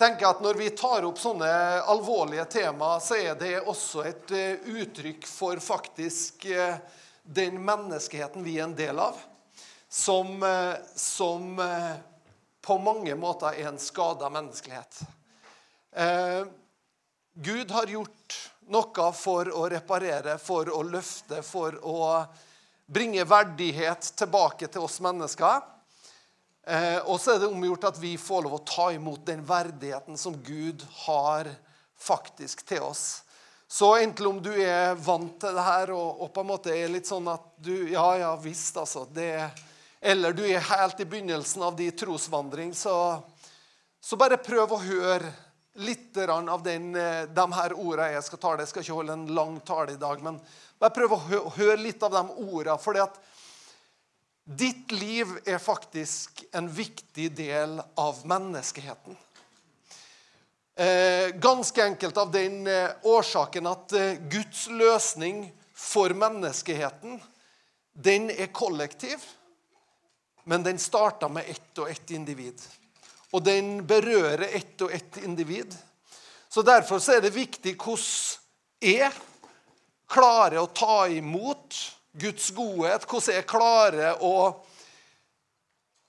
tenker at Når vi tar opp sånne alvorlige tema, så er det også et eh, uttrykk for faktisk eh, den menneskeheten vi er en del av, som, eh, som på mange måter er en skada menneskelighet. Gud har gjort noe for å reparere, for å løfte, for å bringe verdighet tilbake til oss mennesker. Eh, og så er det omgjort at vi får lov å ta imot den verdigheten som Gud har faktisk til oss. Så enten om du er vant til det her og, og, på en måte er litt sånn at du Ja, ja visst, altså. Det, eller du er helt i begynnelsen av din trosvandring, så, så bare prøv å høre litt av den, eh, de her ordene jeg skal tale. Jeg skal ikke holde en lang tale i dag, men bare prøv å høre litt av de ordene. fordi at Ditt liv er faktisk en viktig del av menneskeheten. Eh, ganske enkelt av den eh, årsaken at eh, Guds løsning for menneskeheten, den er kollektiv, men den starta med ett og ett individ. Og den berører ett og ett individ. Så Derfor så er det viktig hvordan jeg klarer å ta imot Guds godhet, hvordan jeg klarer å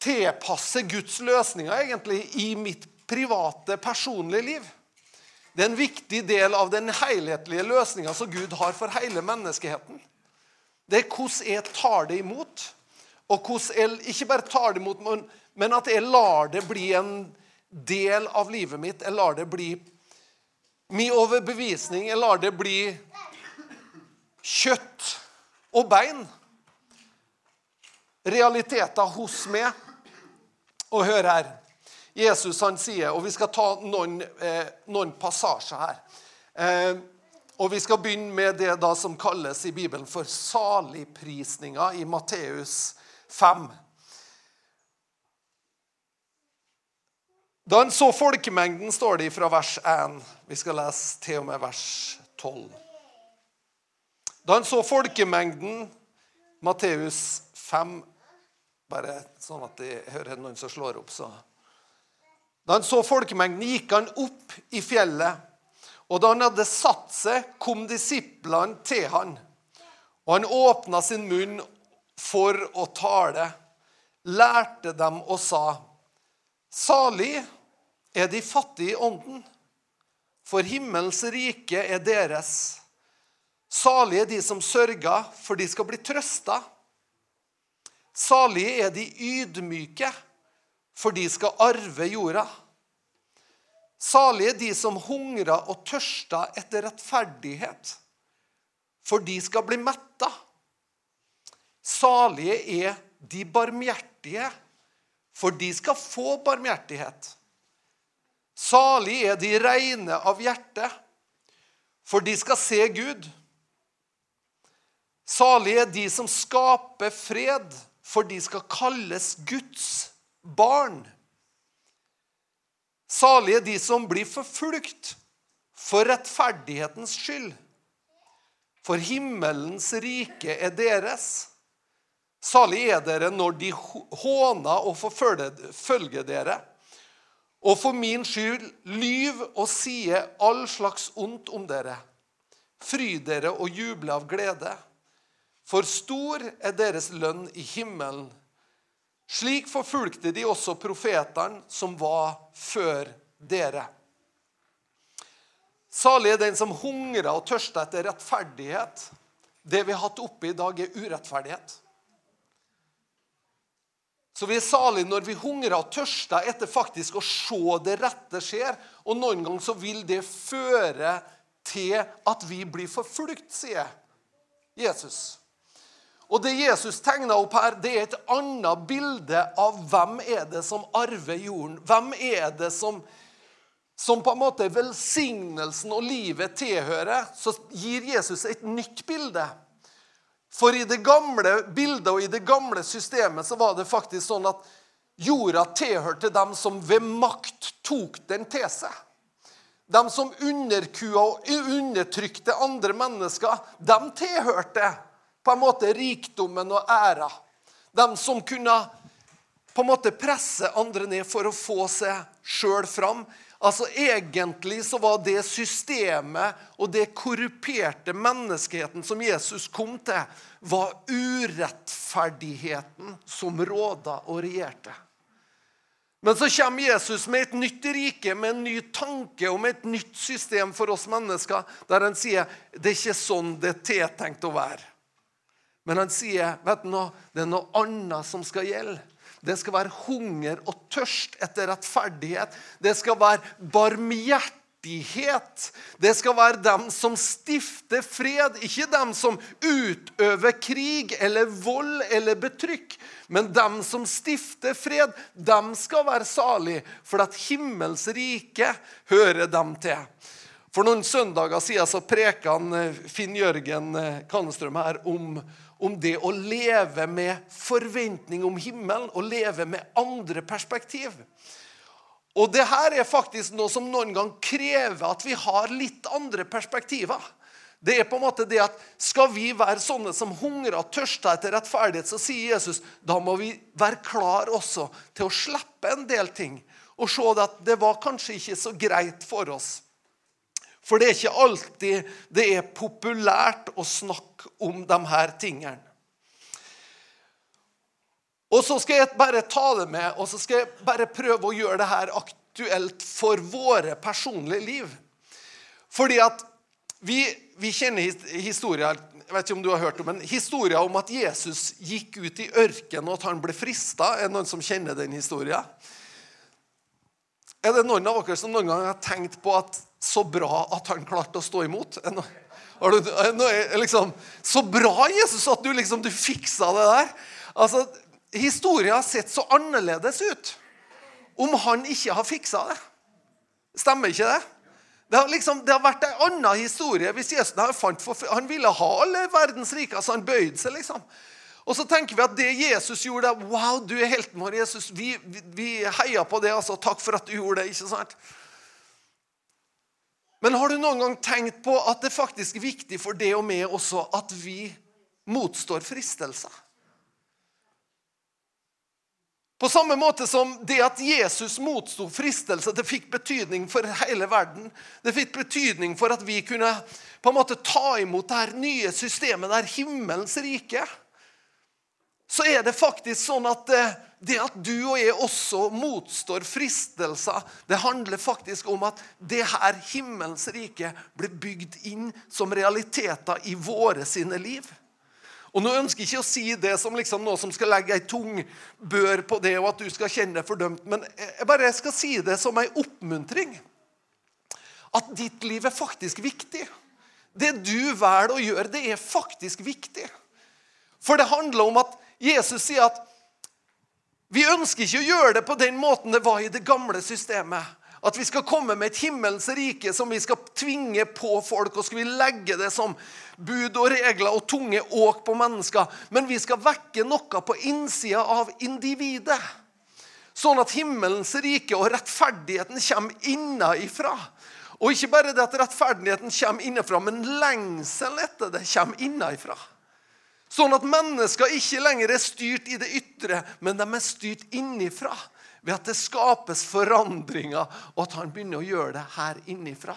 tilpasse Guds løsninger egentlig i mitt private, personlige liv. Det er en viktig del av den helhetlige løsninga som Gud har for hele menneskeheten. Det er hvordan jeg tar det imot, og hvordan jeg ikke bare tar det imot, men at jeg lar det bli en del av livet mitt. Jeg lar det bli min overbevisning. Jeg lar det bli kjøtt og bein. Realiteter hos meg. Og hør her. Jesus han sier, og vi skal ta noen, eh, noen passasjer her. Eh, og Vi skal begynne med det da som kalles i Bibelen for saligprisninga i Matteus 5. Da han så folkemengden, står det fra vers 1. Vi skal lese til og med vers 12. Da han så folkemengden, Matteus 5 Bare sånn at jeg hører noen som slår opp, så Da han så folkemengden, gikk han opp i fjellet. Og da han hadde satt seg, kom disiplene til han. Og han åpna sin munn for å tale, lærte dem og sa:" Salig er de fattige i ånden, for himmels rike er deres. Salige er de som sørger, for de skal bli trøsta. Salige er de ydmyke, for de skal arve jorda. Salige er de som hungrer og tørster etter rettferdighet, for de skal bli metta. Salige er de barmhjertige, for de skal få barmhjertighet. Salige er de reine av hjerte, for de skal se Gud. Salige er de som skaper fred, for de skal kalles Guds barn. Salige er de som blir forfulgt for rettferdighetens skyld. For himmelens rike er deres. Salig er dere når de håner og forfølger dere, og for min skyld lyv og sier all slags ondt om dere. Fry dere og juble av glede. For stor er deres lønn i himmelen. Slik forfulgte de også profetene som var før dere. Salig er den som hungrer og tørster etter rettferdighet. Det vi har hatt oppe i dag, er urettferdighet. Så vi er salige når vi hungrer og tørster etter faktisk å se det rette skjer. Og noen ganger så vil det føre til at vi blir forfulgt, sier Jesus. Og det Jesus tegner opp her, det er et annet bilde av hvem er det som arver jorden. Hvem er det som, som på en måte velsignelsen og livet tilhører? Så gir Jesus et nytt bilde. For i det gamle bildet og i det gamle systemet så var det faktisk sånn at jorda tilhørte dem som ved makt tok den til seg. De som underkua og undertrykte andre mennesker, de tilhørte på en måte rikdommen og æra. De som kunne på en måte presse andre ned for å få seg sjøl fram. Altså Egentlig så var det systemet og det korruperte menneskeheten som Jesus kom til, var urettferdigheten som råda og regjerte. Men så kommer Jesus med et nytt rike, med en ny tanke og med et nytt system for oss mennesker, der han sier det er ikke sånn det er tiltenkt å være. Men han sier vet du noe, det er noe annet som skal gjelde. Det skal være hunger og tørst etter rettferdighet. Det skal være barmhjertighet. Det skal være dem som stifter fred, ikke dem som utøver krig eller vold eller betrykk. Men dem som stifter fred, dem skal være salige, for at himmels rike hører dem til. For noen søndager siden så preka eh, Finn Jørgen eh, Kannestrøm her om, om det å leve med forventning om himmelen og leve med andre perspektiv. Og det her er faktisk noe som noen gang krever at vi har litt andre perspektiver. Det er på en måte det at Skal vi være sånne som hungrer og tørster etter rettferdighet, så sier Jesus da må vi være klar også til å slippe en del ting. Og se at det var kanskje ikke så greit for oss. For det er ikke alltid det er populært å snakke om de her tingene. Og så skal jeg bare ta det med, og så skal jeg bare prøve å gjøre det her aktuelt for våre personlige liv. Fordi at vi, vi kjenner historier jeg vet ikke om du har hørt om, men historien om at Jesus gikk ut i ørkenen og at han ble frista. Er det noen som kjenner den historien? Er det noen av dere som noen gang har tenkt på at så bra at han klarte å stå imot? Liksom, så bra, Jesus, at du liksom du fiksa det der. Altså, historien har sett så annerledes ut om han ikke har fiksa det. Stemmer ikke det? Det har, liksom, det har vært en annen historie hvis Jesus for, Han ville ha alle verdens rike, så han bøyde seg. liksom. Og så tenker vi at det Jesus gjorde, wow, du er helten vår, Jesus. Vi, vi, vi heier på det. altså, Takk for at du gjorde det. ikke sant? Men har du noen gang tenkt på at det faktisk er viktig for det og meg også at vi motstår fristelser? På samme måte som det at Jesus motsto fristelser, det fikk betydning for hele verden. Det fikk betydning for at vi kunne på en måte ta imot det her nye systemet, det her himmelens rike. Så er det faktisk sånn at det, det at du og jeg også motstår fristelser, det handler faktisk om at det her himmelens rike blir bygd inn som realiteter i våre sine liv. Og Nå ønsker jeg ikke å si det som liksom noe som skal legge ei tung bør på det, og at du skal kjenne deg fordømt, men jeg bare skal si det som ei oppmuntring. At ditt liv er faktisk viktig. Det du velger å gjøre, det er faktisk viktig. For det handler om at Jesus sier at vi ønsker ikke å gjøre det på den måten det var i det gamle systemet. At vi skal komme med et himmelens rike som vi skal tvinge på folk. Og skal vi legge det som bud og regler og tunge åk på mennesker. Men vi skal vekke noe på innsida av individet. Sånn at himmelens rike og rettferdigheten kommer innenfra. Og ikke bare det at rettferdigheten kommer innenfra, men lengsel etter det kommer innenfra. Sånn at mennesker ikke lenger er styrt i det ytre, men de er styrt innifra ved at det skapes forandringer, og at han begynner å gjøre det her innifra.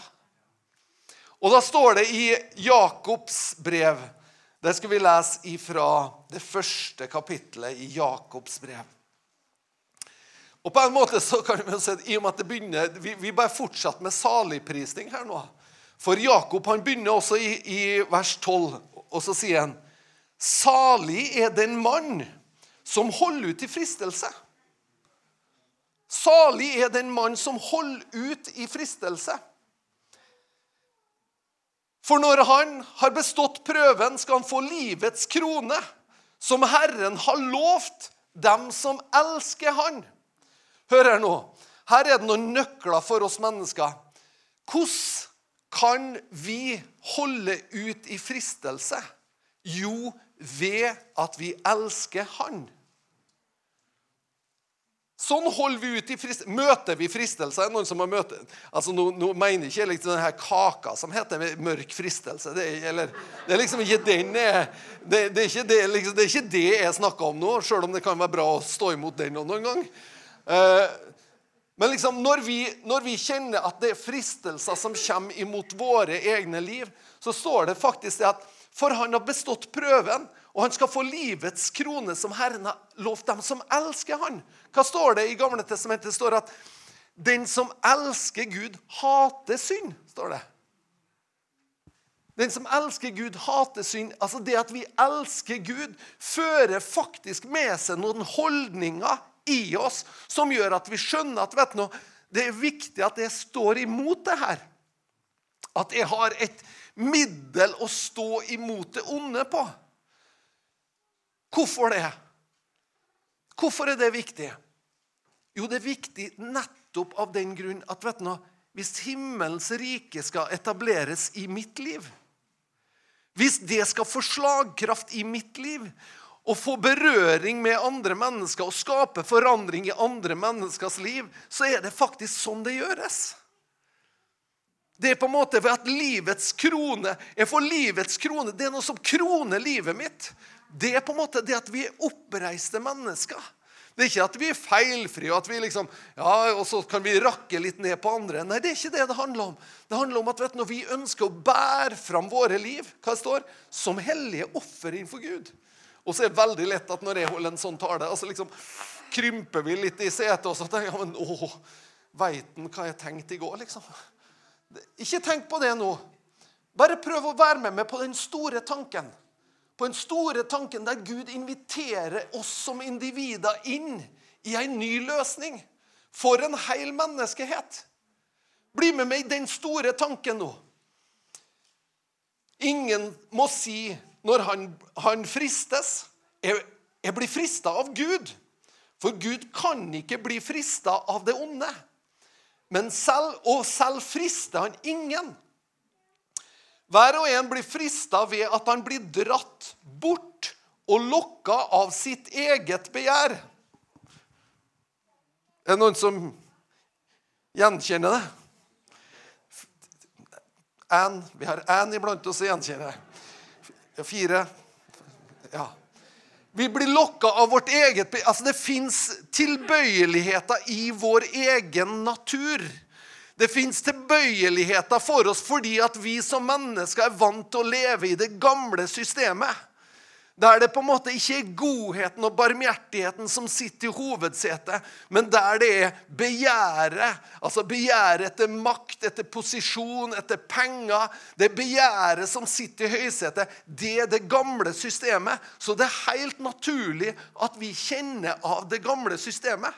Og Da står det i Jakobs brev Det skal vi lese ifra det første kapittelet i Jakobs brev. Og på en måte så kan Vi si, i og med at det begynner, vi, vi bare fortsetter med saligprisning her nå. For Jakob han begynner også i, i vers 12, og så sier han Salig er den mann som holder ut i fristelse. Salig er den mann som holder ut i fristelse. For når han har bestått prøven, skal han få livets krone, som Herren har lovt dem som elsker han. Hør her nå. Her er det noen nøkler for oss mennesker. Hvordan kan vi holde ut i fristelse? Jo, ved at vi elsker Han. Sånn holder vi ut i frist Møter vi fristelser? Noen som har møte altså Nå, nå mener ikke jeg liksom denne kaka som heter mørk fristelse. Det er, eller, det er liksom ikke den det, det, er ikke det, liksom, det er ikke det jeg snakker om nå, sjøl om det kan være bra å stå imot den noen gang. Uh, men liksom når vi, når vi, kjenner at det er fristelser som kommer imot våre egne liv, så står det faktisk det at for han har bestått prøven, og han skal få livets krone som Herren har lovt dem som elsker han. Hva står det i Gamle testamentet? Det står at den som elsker Gud, hater synd. står det. Den som elsker Gud, hater synd. Altså Det at vi elsker Gud, fører faktisk med seg noen holdninger i oss som gjør at vi skjønner at vet du, det er viktig at jeg står imot det her. At jeg har et middel å stå imot det onde på. Hvorfor det? Hvorfor er det viktig? Jo, det er viktig nettopp av den grunn at vet du, hvis himmelens rike skal etableres i mitt liv Hvis det skal få slagkraft i mitt liv og få berøring med andre mennesker og skape forandring i andre menneskers liv, så er det faktisk sånn det gjøres. Det er på en måte ved at livets krone Jeg får livets krone. Det er noe som kroner livet mitt det er på en måte det at vi er oppreiste mennesker. Det er ikke at vi er feilfrie, og at vi liksom, ja, og så kan vi rakke litt ned på andre. Nei, det er ikke det det handler om. Det handler om at vet du, når vi ønsker å bære fram våre liv hva det står, som hellige offer innenfor Gud. Og så er det veldig lett at når jeg holder en sånn tale, altså liksom krymper vi litt i setet og så tenker jeg, men å, veit han hva jeg tenkte i går, liksom? Ikke tenk på det nå. Bare prøv å være med meg på den store tanken på den store tanken der Gud inviterer oss som individer inn i en ny løsning for en hel menneskehet. Bli med meg i den store tanken nå. Ingen må si når han, han fristes jeg, jeg blir frista av Gud. For Gud kan ikke bli frista av det onde. Men selv, og selv frister han ingen. Hver og en blir frista ved at han blir dratt bort og lokka av sitt eget begjær. Er det noen som gjenkjenner det? En, Vi har én iblant oss som gjenkjenner det. Fire. Ja. Vi blir lokka av vårt eget Altså, det fins tilbøyeligheter i vår egen natur det fins tilbøyeligheter for oss fordi at vi som mennesker er vant til å leve i det gamle systemet. Der det på en måte ikke er godheten og barmhjertigheten som sitter i hovedsetet, men der det er begjæret. Altså begjæret etter makt, etter posisjon, etter penger. Det begjæret som sitter i høysetet. Det er det gamle systemet. Så det er helt naturlig at vi kjenner av det gamle systemet.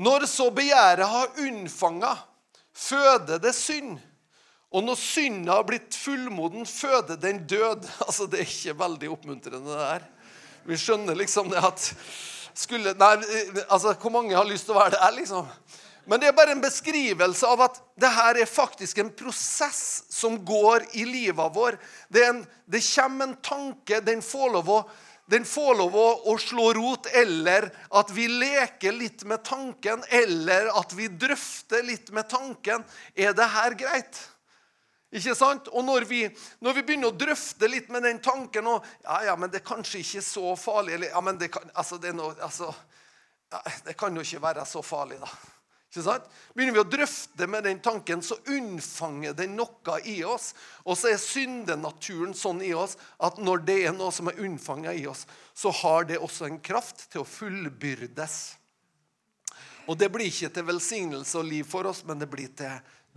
Når så begjæret har unnfanga, føder det synd. Og når synda har blitt fullmoden, føder den død. Altså, Det er ikke veldig oppmuntrende, det der. Vi skjønner liksom det at skulle, Nei, altså, Hvor mange har lyst til å være der, liksom? Men det er bare en beskrivelse av at det her er faktisk en prosess som går i livet vår. Det, en, det kommer en tanke, den får lov å den får lov å, å, slå rot, eller at vi leker litt med tanken, eller at vi drøfter litt med tanken. Er det her greit? Ikke sant? Og når vi, når vi, begynner å drøfte litt med den tanken og, ja, ja, men det er kanskje ikke så farlig eller, ja, men det kan, altså, det, noe, altså, ja, det kan jo ikke være så farlig, da. Ikke sant? Begynner vi å drøfte med den tanken, så unnfanger den noe i oss. Og så er syndenaturen sånn i oss at når det er noe som er unnfanga i oss, så har det også en kraft til å fullbyrdes. Og det blir ikke til velsignelse og liv for oss, men det blir til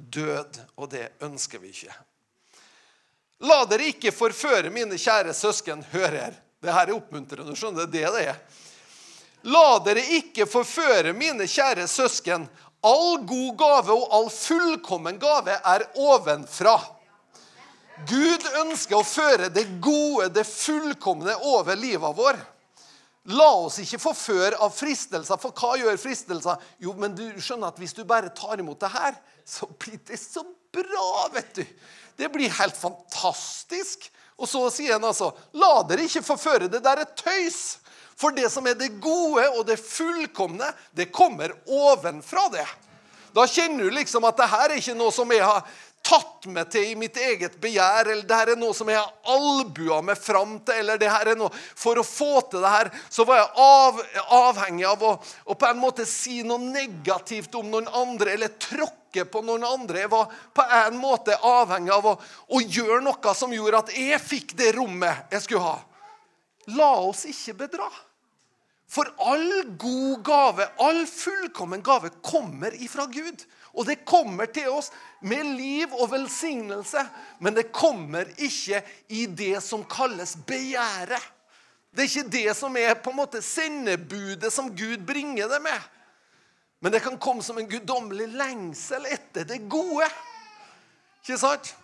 død. Og det ønsker vi ikke. La dere ikke forføre, mine kjære søsken. Hør her. Det her er oppmuntrende. skjønner du? Det er det er. La dere ikke forføre, mine kjære søsken. All god gave og all fullkommen gave er ovenfra. Gud ønsker å føre det gode, det fullkomne over livet vår. La oss ikke forføre av fristelser, for hva gjør fristelser? Jo, men du skjønner at hvis du bare tar imot det her, så blir det så bra, vet du. Det blir helt fantastisk. Og så sier han altså, la dere ikke forføre. Det der er tøys. For det som er det gode og det fullkomne, det kommer ovenfra det. Da kjenner du liksom at det her er ikke noe som jeg har tatt meg til i mitt eget begjær, eller det her er noe som jeg har albua meg fram til, eller det her er noe For å få til det her, så var jeg av, avhengig av å, å, på en måte si noe negativt om noen andre, eller tråkke på noen andre. Jeg var på en måte avhengig av å, å gjøre noe som gjorde at jeg fikk det rommet jeg skulle ha. La oss ikke bedra. For all god gave, all fullkommen gave, kommer ifra Gud. Og det kommer til oss med liv og velsignelse, men det kommer ikke i det som kalles begjæret. Det er ikke det som er på en måte sendebudet som Gud bringer det med. Men det kan komme som en guddommelig lengsel etter det gode. Ikke sant?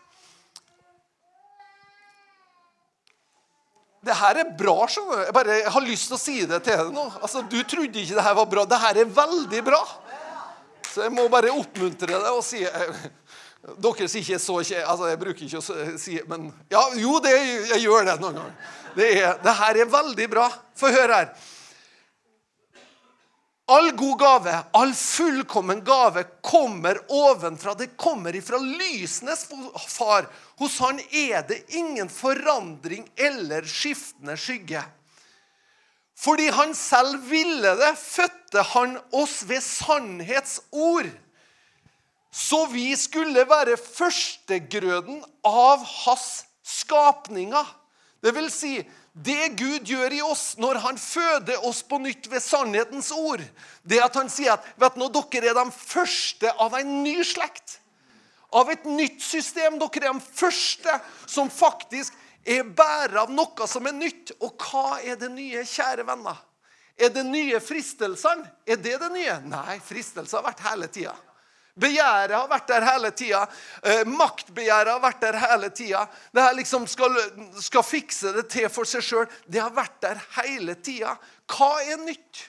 Det her er bra. Jeg bare har lyst til å si det til deg nå. Altså, Du trodde ikke det her var bra. Det her er veldig bra. Så jeg må bare oppmuntre deg og si eh, Dere sier ikke så altså Jeg bruker ikke å si Men ja, jo, det, jeg gjør det noen ganger. Det, er, det her er veldig bra. Få høre her. All god gave, all fullkommen gave, kommer ovenfra. Det kommer ifra lysenes far. Hos han er det ingen forandring eller skiftende skygge. Fordi han selv ville det, fødte han oss ved sannhetsord. Så vi skulle være førstegrøden av hans skapninger. Det vil si, det Gud gjør i oss når han føder oss på nytt ved sannhetens ord, det at han sier at vet du, dere er de første av en ny slekt. Av et nytt system. Dere er de første som faktisk er bærer av noe som er nytt. Og hva er det nye, kjære venner? Er det nye fristelsene? Er det det nye? Nei, fristelser har vært hele tida. Begjæret har vært der hele tida. Eh, maktbegjæret har vært der hele tida. Det her liksom skal, skal fikse det til for seg sjøl. Det har vært der hele tida. Hva er nytt?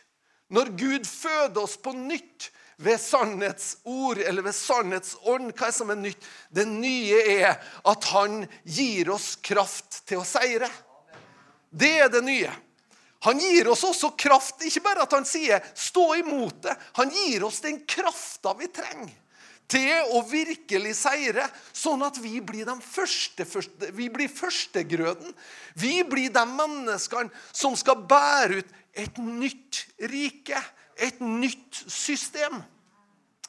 Når Gud føder oss på nytt, ved sannhetsord eller ved sannhetsånd. Hva er som er nytt? Det nye er at han gir oss kraft til å seire. Det er det nye. Han gir oss også kraft. Ikke bare at han sier 'stå imot det'. Han gir oss den krafta vi trenger til å virkelig seire, sånn at vi blir, de første, første, vi blir førstegrøden. Vi blir de menneskene som skal bære ut et nytt rike et nytt system.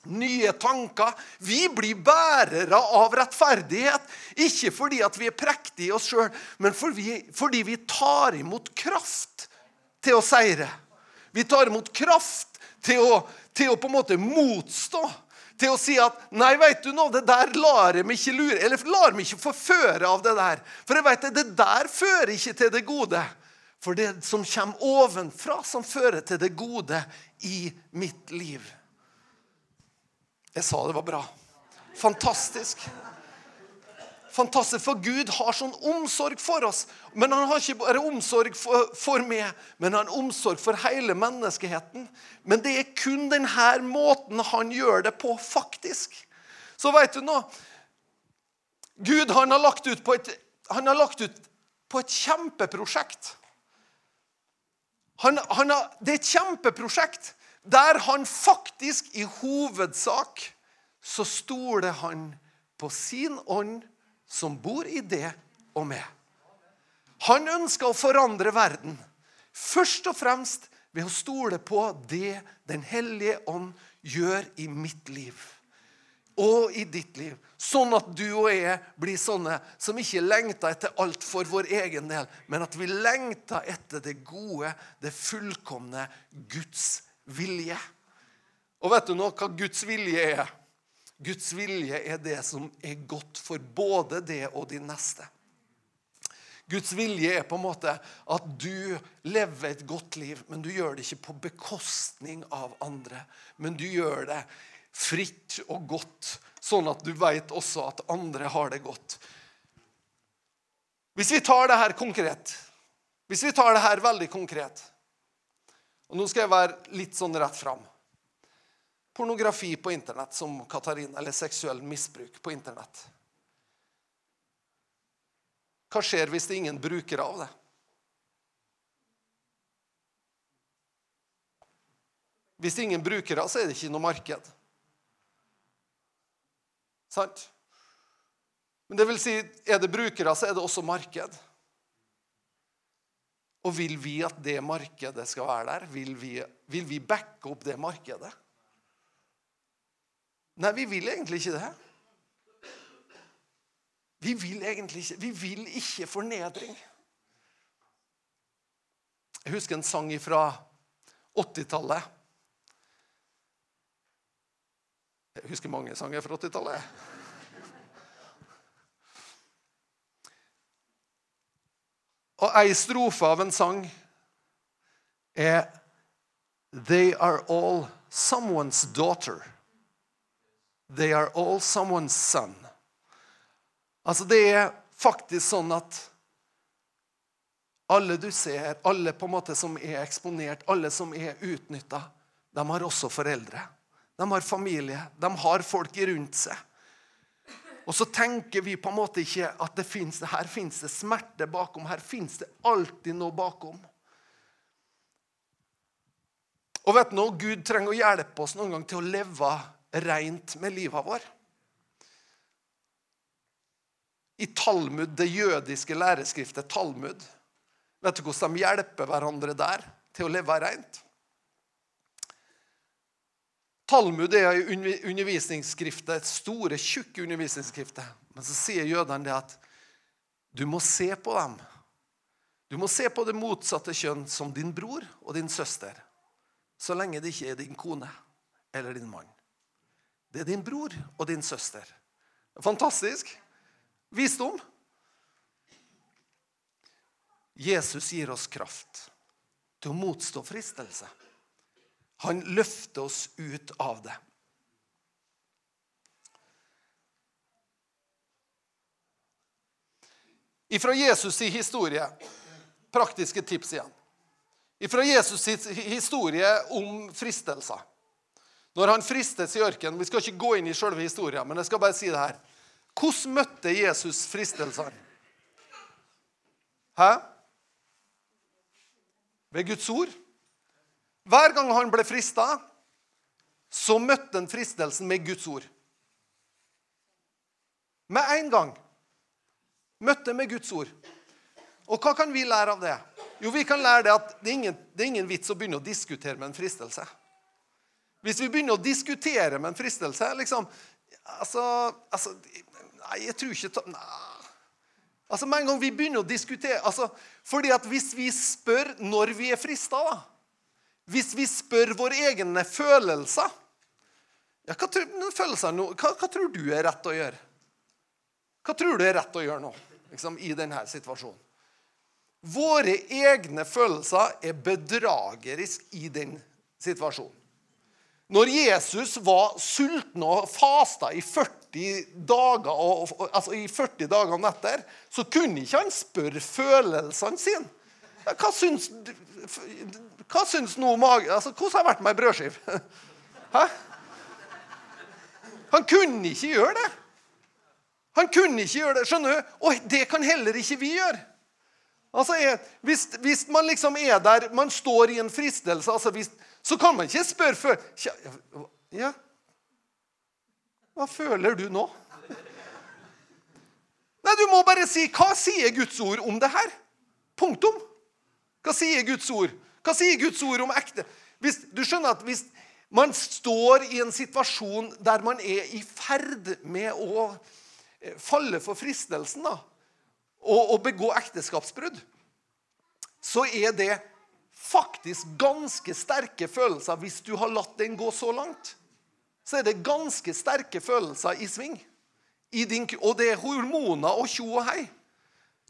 Nye tanker. Vi blir bærere av rettferdighet. Ikke fordi vi er prektige i oss sjøl, men fordi vi tar imot kraft til å seire. Vi tar imot kraft til å, til å på en måte motstå. Til å si at 'Nei, vet du noe, det der lar jeg meg ikke lure Eller lar meg ikke forføre av det der. For jeg vet at det der fører ikke til det gode. For det som kommer ovenfra, som fører til det gode i mitt liv. Jeg sa det var bra. Fantastisk. Fantastisk, For Gud har sånn omsorg for oss. Men han har ikke bare omsorg for, for meg, men han har omsorg for hele menneskeheten. Men det er kun denne måten han gjør det på, faktisk. Så vet du nå Gud han har lagt ut på et, ut på et kjempeprosjekt. Han, han har, det er et kjempeprosjekt der han faktisk i hovedsak så stoler han på sin ånd som bor i det og med. Han ønsker å forandre verden, først og fremst ved å stole på det Den hellige ånd gjør i mitt liv og i ditt liv. Sånn at du og jeg blir sånne som ikke lengter etter alt for vår egen del, men at vi lengter etter det gode, det fullkomne Guds vilje. Og vet du nå hva Guds vilje er? Guds vilje er det som er godt for både det og de neste. Guds vilje er på en måte at du lever et godt liv, men du gjør det ikke på bekostning av andre. Men du gjør det fritt og godt, sånn at du vet også at andre har det godt. Hvis vi tar det her konkret Hvis vi tar det her veldig konkret Og nå skal jeg være litt sånn rett fram. Pornografi på internett, som Katarina, eller seksuell misbruk på internett. Hva skjer hvis det er ingen brukere av det? Hvis ingen brukere, så er det ikke noe marked. Sant? Men det vil si, er det brukere, så er det også marked. Og vil vi at det markedet skal være der? Vil vi, vil vi backe opp det markedet? Nei, vi vil egentlig ikke det. Vi vil egentlig ikke Vi vil ikke fornedring. Jeg husker en sang fra 80-tallet. Jeg husker mange sanger fra 80-tallet. Og ei strofe av en sang er They are all someone's daughter. They are all someone's son. Altså, det er faktisk sånn at alle du ser, alle på en måte som er eksponert, alle som er utnytta, de har også foreldre. De har familie. De har folk rundt seg. Og så tenker vi på en måte ikke at det finnes, her fins det smerte bakom. Her fins det alltid noe bakom. Og vet du noe? Gud trenger å hjelpe oss noen gang til å leve rent med livet vår. I Talmud, det jødiske læreskriftet Talmud, vet du hvordan de hjelper hverandre der til å leve rent? Talmud er undervisningsskriftet, undervisningsskriftet, store, tjukke undervisningsskriftet. Men så sier jødene det at du må se på dem. Du må se på det motsatte kjønn som din bror og din søster. Så lenge det ikke er din kone eller din mann. Det er din bror og din søster. Fantastisk. Visdom. Jesus gir oss kraft til å motstå fristelse. Han løfter oss ut av det. Ifra Jesus' i historie praktiske tips igjen. Ifra Jesus' historie om fristelser. Når han fristes i ørkenen Vi skal ikke gå inn i selve historien, men jeg skal bare si det her. Hvordan møtte Jesus fristelsene? Hæ? Ved Guds ord? Hver gang han ble frista, så møtte han fristelsen med Guds ord. Med en gang. Møtte med Guds ord. Og hva kan vi lære av det? Jo, vi kan lære det at det er, ingen, det er ingen vits å begynne å diskutere med en fristelse. Hvis vi begynner å diskutere med en fristelse liksom, altså, altså Nei, jeg tror ikke nei. Altså, Med en gang vi begynner å diskutere altså, fordi at Hvis vi spør når vi er frista, da hvis vi spør våre egne følelser ja, hva, følelser hva, hva, tror du er rett å gjøre? Hva tror du er rett å gjøre nå liksom, i denne situasjonen? Våre egne følelser er bedragerisk i den situasjonen. Når Jesus var sulten og fasta i 40 dager, og, altså i 40 dager og netter, så kunne ikke han spørre følelsene sine. Hva syns, hva syns nå magen Altså, hvordan har det vært med ei brødskive? Hæ? Han kunne ikke gjøre det. Han kunne ikke gjøre det. Skjønner du? Og det kan heller ikke vi gjøre. Altså, hvis, hvis, man liksom er der, man står i en fristelse, altså hvis, så kan man ikke spørre før Ja, hva føler du nå? Nei, Du må bare si hva sier Guds ord om det her? Punktum. Hva sier Guds ord? Hva sier Guds ord om ekte? Hvis, du skjønner at hvis man står i en situasjon der man er i ferd med å eh, falle for fristelsen da, og, og begå ekteskapsbrudd, så er det faktisk ganske sterke følelser hvis du har latt den gå så langt. Så er det ganske sterke følelser i sving. I din, og det er hormoner og tjo og hei.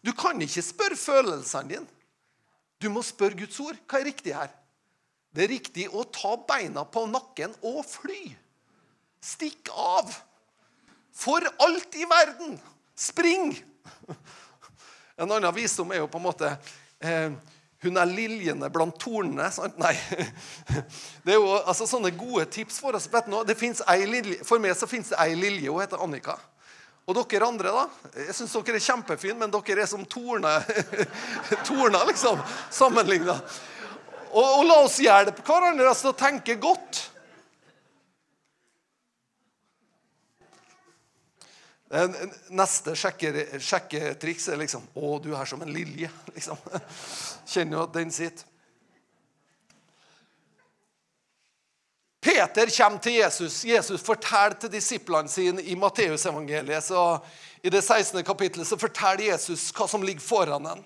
Du kan ikke spørre følelsene dine. Du må spørre Guds ord. Hva er riktig her? Det er riktig å ta beina på nakken og fly. Stikk av. For alt i verden. Spring! En annen visdom er jo på en måte eh, Hun er liljene blant tornene. Sant? Nei. Det er jo altså, sånne gode tips for oss. Vet du, det ei lilje, for meg så fins det ei lilje. Hun heter Annika. Og dere andre, da? Jeg syns dere er kjempefine, men dere er som torner, torner liksom, sammenligna. Og, og la oss hjelpe hverandre til å tenke godt. Neste sjekketriks er liksom 'Å, du er som en lilje'. liksom. Kjenner jo at den sitter. Peter kommer til Jesus. Jesus forteller til disiplene sine i Matteusevangeliet. så I det 16. kapittelet så forteller Jesus hva som ligger foran ham.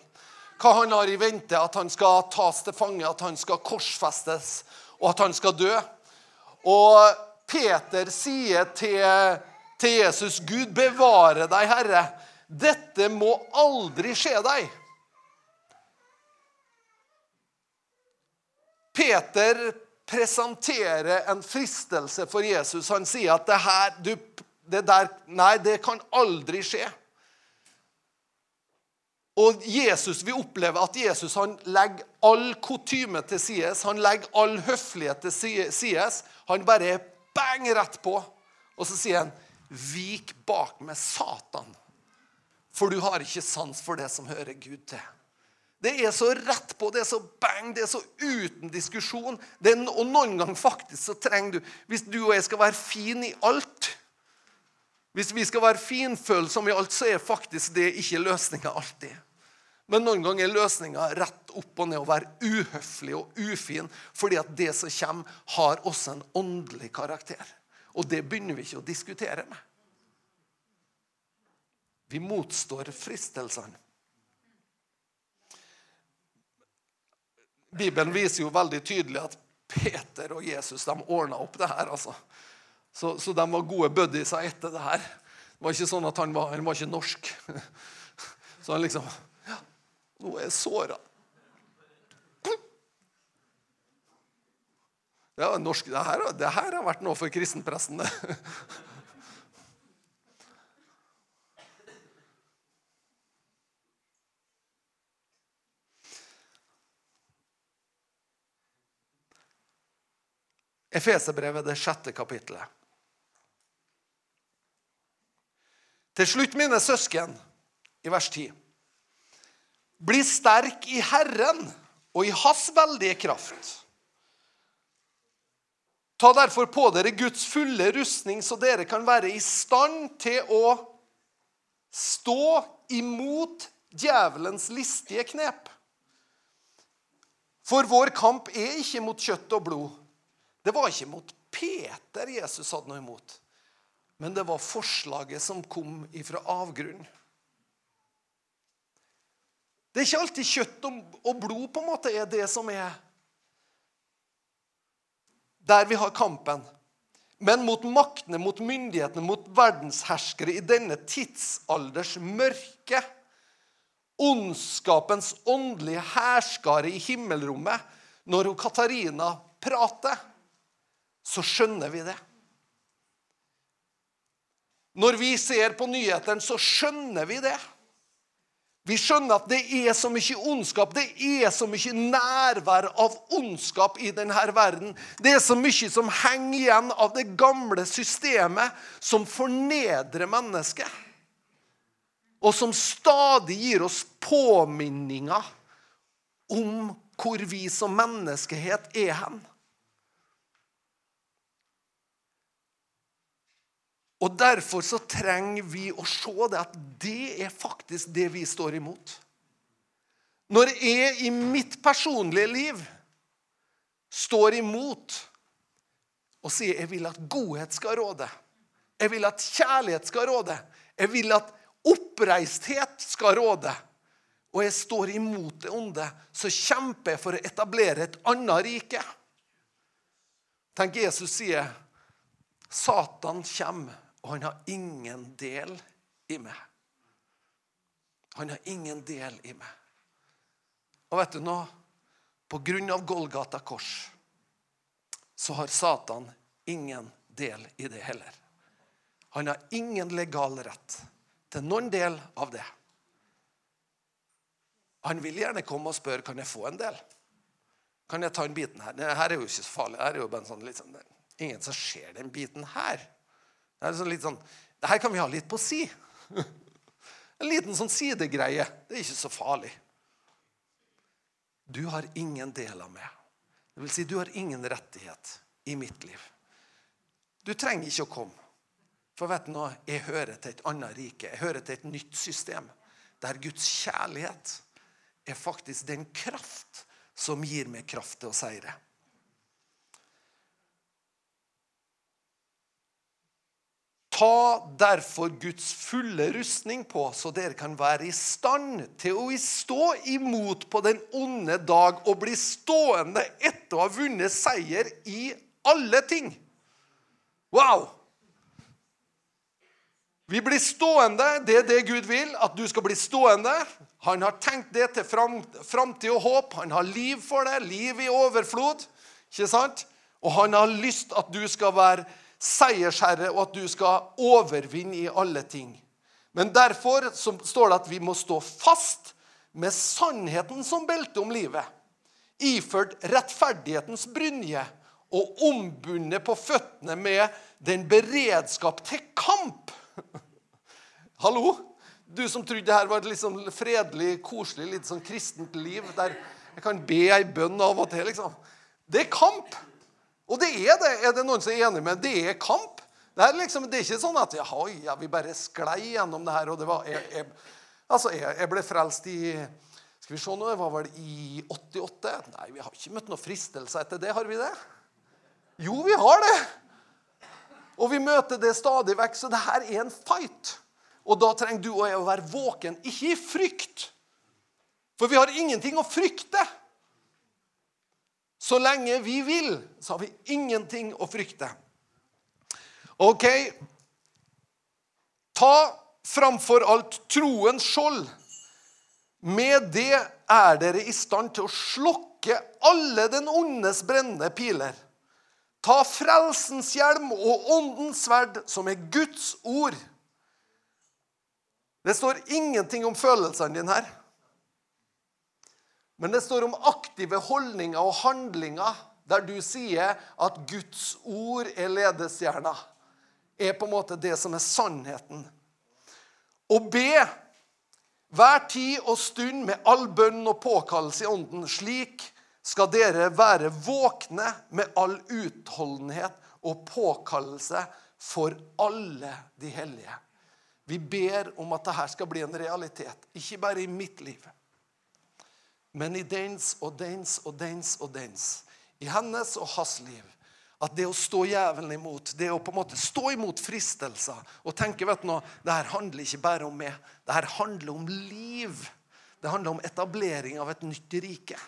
Hva han har i vente. At han skal tas til fange, at han skal korsfestes, og at han skal dø. Og Peter sier til, til Jesus, 'Gud bevare deg, Herre. Dette må aldri skje deg.' Peter presentere en fristelse for Jesus. Han sier at det her du, det der, Nei, det kan aldri skje. Og Jesus, Vi opplever at Jesus han legger all kutyme til side. Han legger all høflighet til side. Han bare bang rett på. Og så sier han, 'Vik bak med Satan', for du har ikke sans for det som hører Gud til. Det er så rett på, det er så bang, det er så uten diskusjon. Er, og noen ganger faktisk så trenger du Hvis du og jeg skal være fin i alt Hvis vi skal være finfølsomme i alt, så er faktisk det ikke løsninga alltid. Men noen ganger er løsninga rett opp og ned å være uhøflig og ufin, fordi at det som kommer, har også en åndelig karakter. Og det begynner vi ikke å diskutere med. Vi motstår fristelsene. Bibelen viser jo veldig tydelig at Peter og Jesus de ordna opp det her. altså. Så, så, de var gode buddies etter det her. Det var ikke sånn at han var, han var ikke norsk. Så han liksom ja, 'Nå er jeg såra.' Det, norsk, det, her, har vært noe for kristenpresten, det. Efeserbrevet, det sjette kapittelet. Til slutt, mine søsken, i vers 10. Bli sterk i Herren og i Hans veldige kraft. Ta derfor på dere Guds fulle rustning, så dere kan være i stand til å stå imot djevelens listige knep. For vår kamp er ikke mot kjøtt og blod det var ikke mot Peter Jesus hadde noe imot, men det var forslaget som kom ifra avgrunnen. Det er ikke alltid kjøtt og blod på en måte er det som er der vi har kampen. Men mot maktene, mot myndighetene, mot verdensherskere i denne tidsalders mørke. Ondskapens åndelige hærskare i himmelrommet når hun Katarina prater så skjønner vi det. Når vi ser på nyhetene, så skjønner vi det. Vi skjønner at det er så mye ondskap, det er så mye nærvær av ondskap i denne verden. Det er så mye som henger igjen av det gamle systemet som fornedrer mennesket. Og som stadig gir oss påminninger om hvor vi som menneskehet er hen. Og Derfor så trenger vi å se det at det er faktisk det vi står imot. Når jeg i mitt personlige liv står imot og sier jeg vil at godhet skal råde, jeg vil at kjærlighet skal råde, jeg vil at oppreisthet skal råde, og jeg står imot det onde, så kjemper jeg for å etablere et annet rike. Tenk Jesus sier Satan kommer og han har ingen del i meg. Han har ingen del i meg. Og vet du nå? På grunn av Golgata kors så har Satan ingen del i det heller. Han har ingen legal rett til noen del av det. Han vil gjerne komme og spørre kan jeg få en del. Kan jeg ta en biten her? Her er jo ikke så farlig. Her er jo bare sånn, liksom, ingen som ser den biten her. Det er sånn litt sånn, det her kan vi ha litt på si. En liten sånn sidegreie. Det er ikke så farlig. Du har ingen del av meg. Det vil si, du har ingen rettighet i mitt liv. Du trenger ikke å komme. For vet du noe? Jeg hører til et annet rike. Jeg hører til et nytt system. Der Guds kjærlighet er faktisk den kraft som gir meg kraft til å seire. Ta derfor Guds fulle rustning på, så dere kan være i stand til å stå imot på den onde dag og bli stående etter å ha vunnet seier i alle ting. Wow! Vi blir stående. Det er det Gud vil, at du skal bli stående. Han har tenkt det til fram, framtid og håp. Han har liv for det, liv i overflod. Ikke sant? Og han har lyst at du skal være seiersherre, og at du skal overvinne i alle ting. Men derfor står det at vi må stå fast med sannheten som belte om livet. Iført rettferdighetens brynje og ombundet på føttene med den beredskap til kamp. Hallo? Du som trodde det her var et liksom fredelig, koselig, litt sånn kristent liv der jeg kan be ei bønn av og til, liksom. Det er kamp. Og det er det. Er det noen som er enig med Det er kamp. Det er, liksom, det er ikke sånn at ja, ja, vi bare sklei gjennom det her. og det var, jeg, jeg, altså, jeg, jeg, ble frelst i skal vi se nå, det var vel i 88? Nei, vi har ikke møtt noen fristelser etter det. Har vi det? Jo, vi har det. Og vi møter det stadig vekk. Så det her er en fight. Og da trenger du og jeg å være våken, ikke i frykt. For vi har ingenting å frykte. Så lenge vi vil, så har vi ingenting å frykte. OK Ta framfor alt troens skjold. Med det er dere i stand til å slokke alle den ondes brennende piler. Ta frelsens hjelm og åndens sverd, som er Guds ord. Det står ingenting om følelsene dine her. Men det står om aktive holdninger og handlinger der du sier at Guds ord er ledestjerna. Er på en måte det som er sannheten. Å be hver tid og stund med all bønn og påkallelse i ånden. Slik skal dere være våkne med all utholdenhet og påkallelse for alle de hellige. Vi ber om at dette skal bli en realitet, ikke bare i mitt liv men i dens og dens og dens og dens. I hennes og hans liv. At det å stå jævelen imot, det å på en måte stå imot fristelser og tenke vet du noe, det her handler ikke bare om meg. Det her handler om liv. Det handler om etablering av et nytt rike.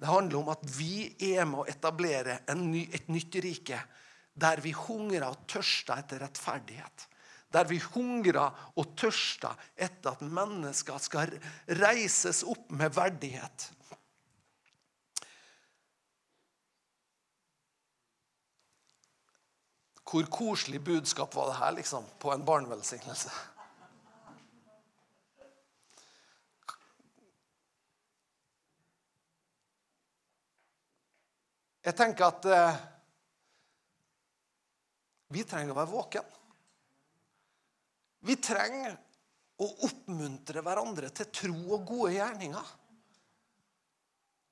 Det handler om at vi er med å etablere ny, et nytt rike der vi hungrer og tørster etter rettferdighet der vi hungrer og tørster etter at mennesker skal reises opp med verdighet. Hvor koselig budskap var det her liksom, på en barnevelsignelse? Jeg tenker at eh, vi trenger å være våken. Vi trenger å oppmuntre hverandre til tro og gode gjerninger.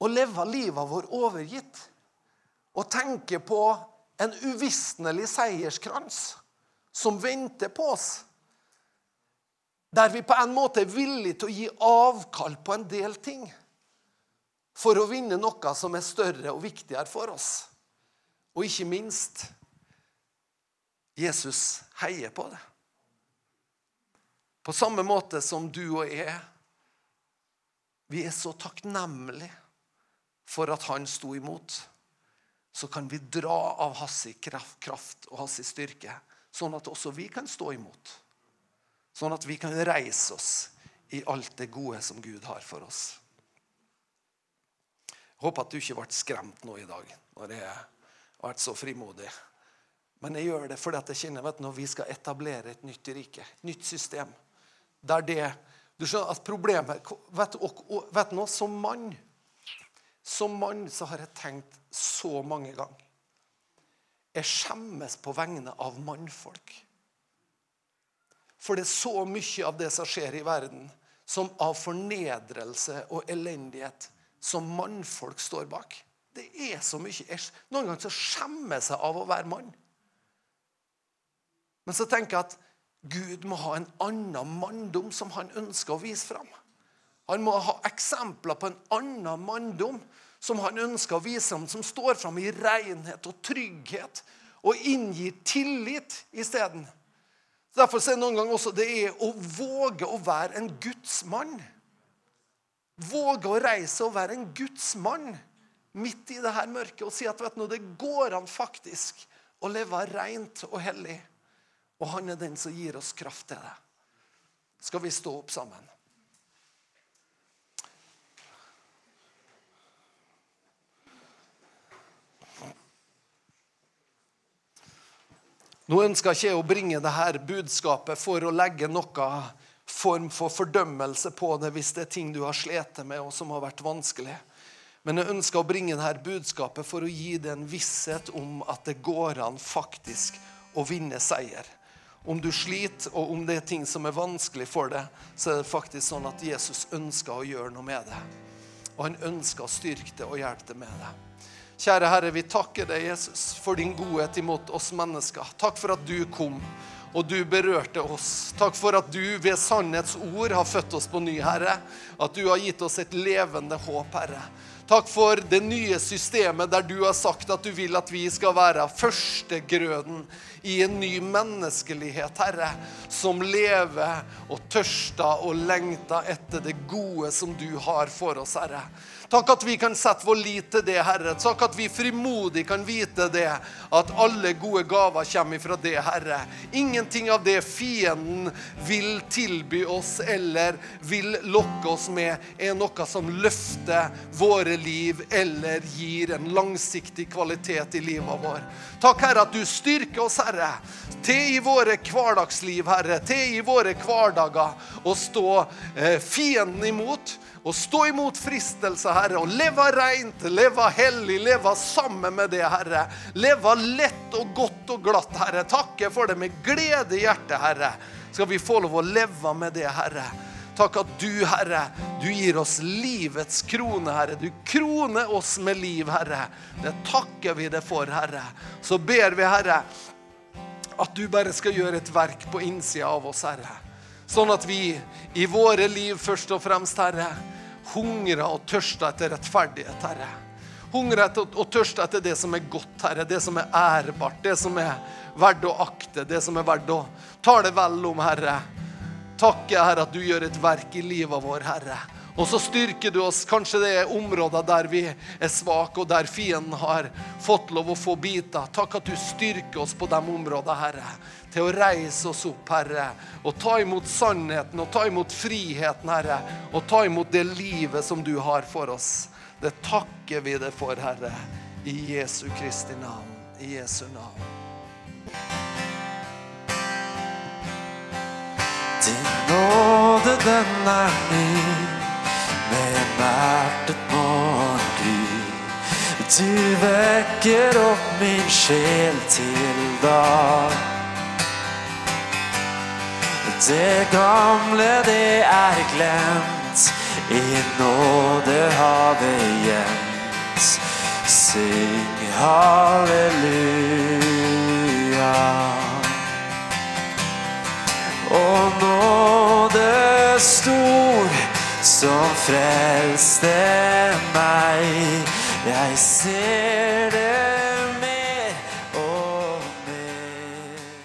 Å leve livet vår overgitt. Og tenke på en uvisnelig seierskrans som venter på oss. Der vi på en måte er villige til å gi avkall på en del ting for å vinne noe som er større og viktigere for oss. Og ikke minst Jesus heier på det. På samme måte som du og jeg. Vi er så takknemlige for at han sto imot. Så kan vi dra av hans kraft og hans styrke, sånn at også vi kan stå imot. Sånn at vi kan reise oss i alt det gode som Gud har for oss. Jeg håper at du ikke ble skremt nå i dag når jeg har vært så frimodig. Men jeg gjør det fordi jeg kjenner at når vi skal etablere et nytt rike, et nytt system, der det Du skjønner at problemet Vet du noe? Som mann som mann så har jeg tenkt så mange ganger Jeg skjemmes på vegne av mannfolk. For det er så mye av det som skjer i verden, som av fornedrelse og elendighet, som mannfolk står bak. Det er så mye Noen ganger så skjemmer jeg seg av å være mann. Men så tenker jeg at Gud må ha en annen manndom som han ønsker å vise fram. Han må ha eksempler på en annen manndom som han ønsker å vise fram, som står fram i renhet og trygghet og inngir tillit isteden. Derfor er det noen ganger også det er å våge å være en Guds mann. Våge å reise og være en Guds mann midt i det her mørket og si at vet du, det går an faktisk å leve rent og hellig. Og han er den som gir oss kraft til det. Skal vi stå opp sammen? Nå ønsker ikke jeg å bringe dette budskapet for å legge noe form for fordømmelse på det hvis det er ting du har slitt med og som har vært vanskelig. Men jeg ønsker å bringe dette budskapet for å gi deg en visshet om at det går an faktisk å vinne seier. Om du sliter, og om det er ting som er vanskelig for deg, så er det faktisk sånn at Jesus ønsker å gjøre noe med det. Og han ønsker å styrke det og hjelpe det med det. Kjære Herre, vi takker deg, Jesus, for din godhet imot oss mennesker. Takk for at du kom, og du berørte oss. Takk for at du ved sannhets ord har født oss på ny, Herre. At du har gitt oss et levende håp, Herre. Takk for det nye systemet der du har sagt at du vil at vi skal være førstegrøden i en ny menneskelighet, Herre, som lever og tørster og lengter etter det gode som du har for oss, Herre. Takk at vi kan sette vår lit til det, Herre. Takk at vi frimodig kan vite det, at alle gode gaver kommer fra det, Herre. Ingenting av det fienden vil tilby oss eller vil lokke oss med, er noe som løfter våre liv eller gir en langsiktig kvalitet i livet vår. Takk, Herre, at du styrker oss, Herre, til i våre hverdagsliv, Herre, til i våre hverdager, å stå eh, fienden imot og stå imot fristelse, Herre, og leve rent, leve hellig, leve sammen med det, Herre. Leve lett og godt og glatt, Herre. Takke for det med glede i hjertet, Herre. Skal vi få lov å leve med det, Herre. Takk at du, Herre, du gir oss livets krone, Herre. Du kroner oss med liv, Herre. Det takker vi deg for, Herre. Så ber vi, Herre, at du bare skal gjøre et verk på innsida av oss, Herre. Sånn at vi i våre liv først og fremst, Herre, hungrer og tørster etter rettferdighet, Herre. Hungrer etter og tørster etter det som er godt, Herre. Det som er ærbart, det som er verdt å akte, det som er verdt å tale vel om, Herre. Takke, Herre, at du gjør et verk i livet vår, Herre. Og så styrker du oss. Kanskje det er områder der vi er svake, og der fienden har fått lov å få biter. Takk at du styrker oss på de områdene, Herre. Til å reise oss opp, Herre, og ta imot sannheten og ta imot friheten, Herre. Og ta imot det livet som du har for oss. Det takker vi deg for, Herre. I Jesu Kristi navn. I Jesu navn. Din nåde, den er ny hvert et morgengry. Du vekker opp min sjel til dag. Det gamle, det er glemt, i nådehavet gjemt. Syng halleluja. Og nåde stor som frelste meg. Jeg ser det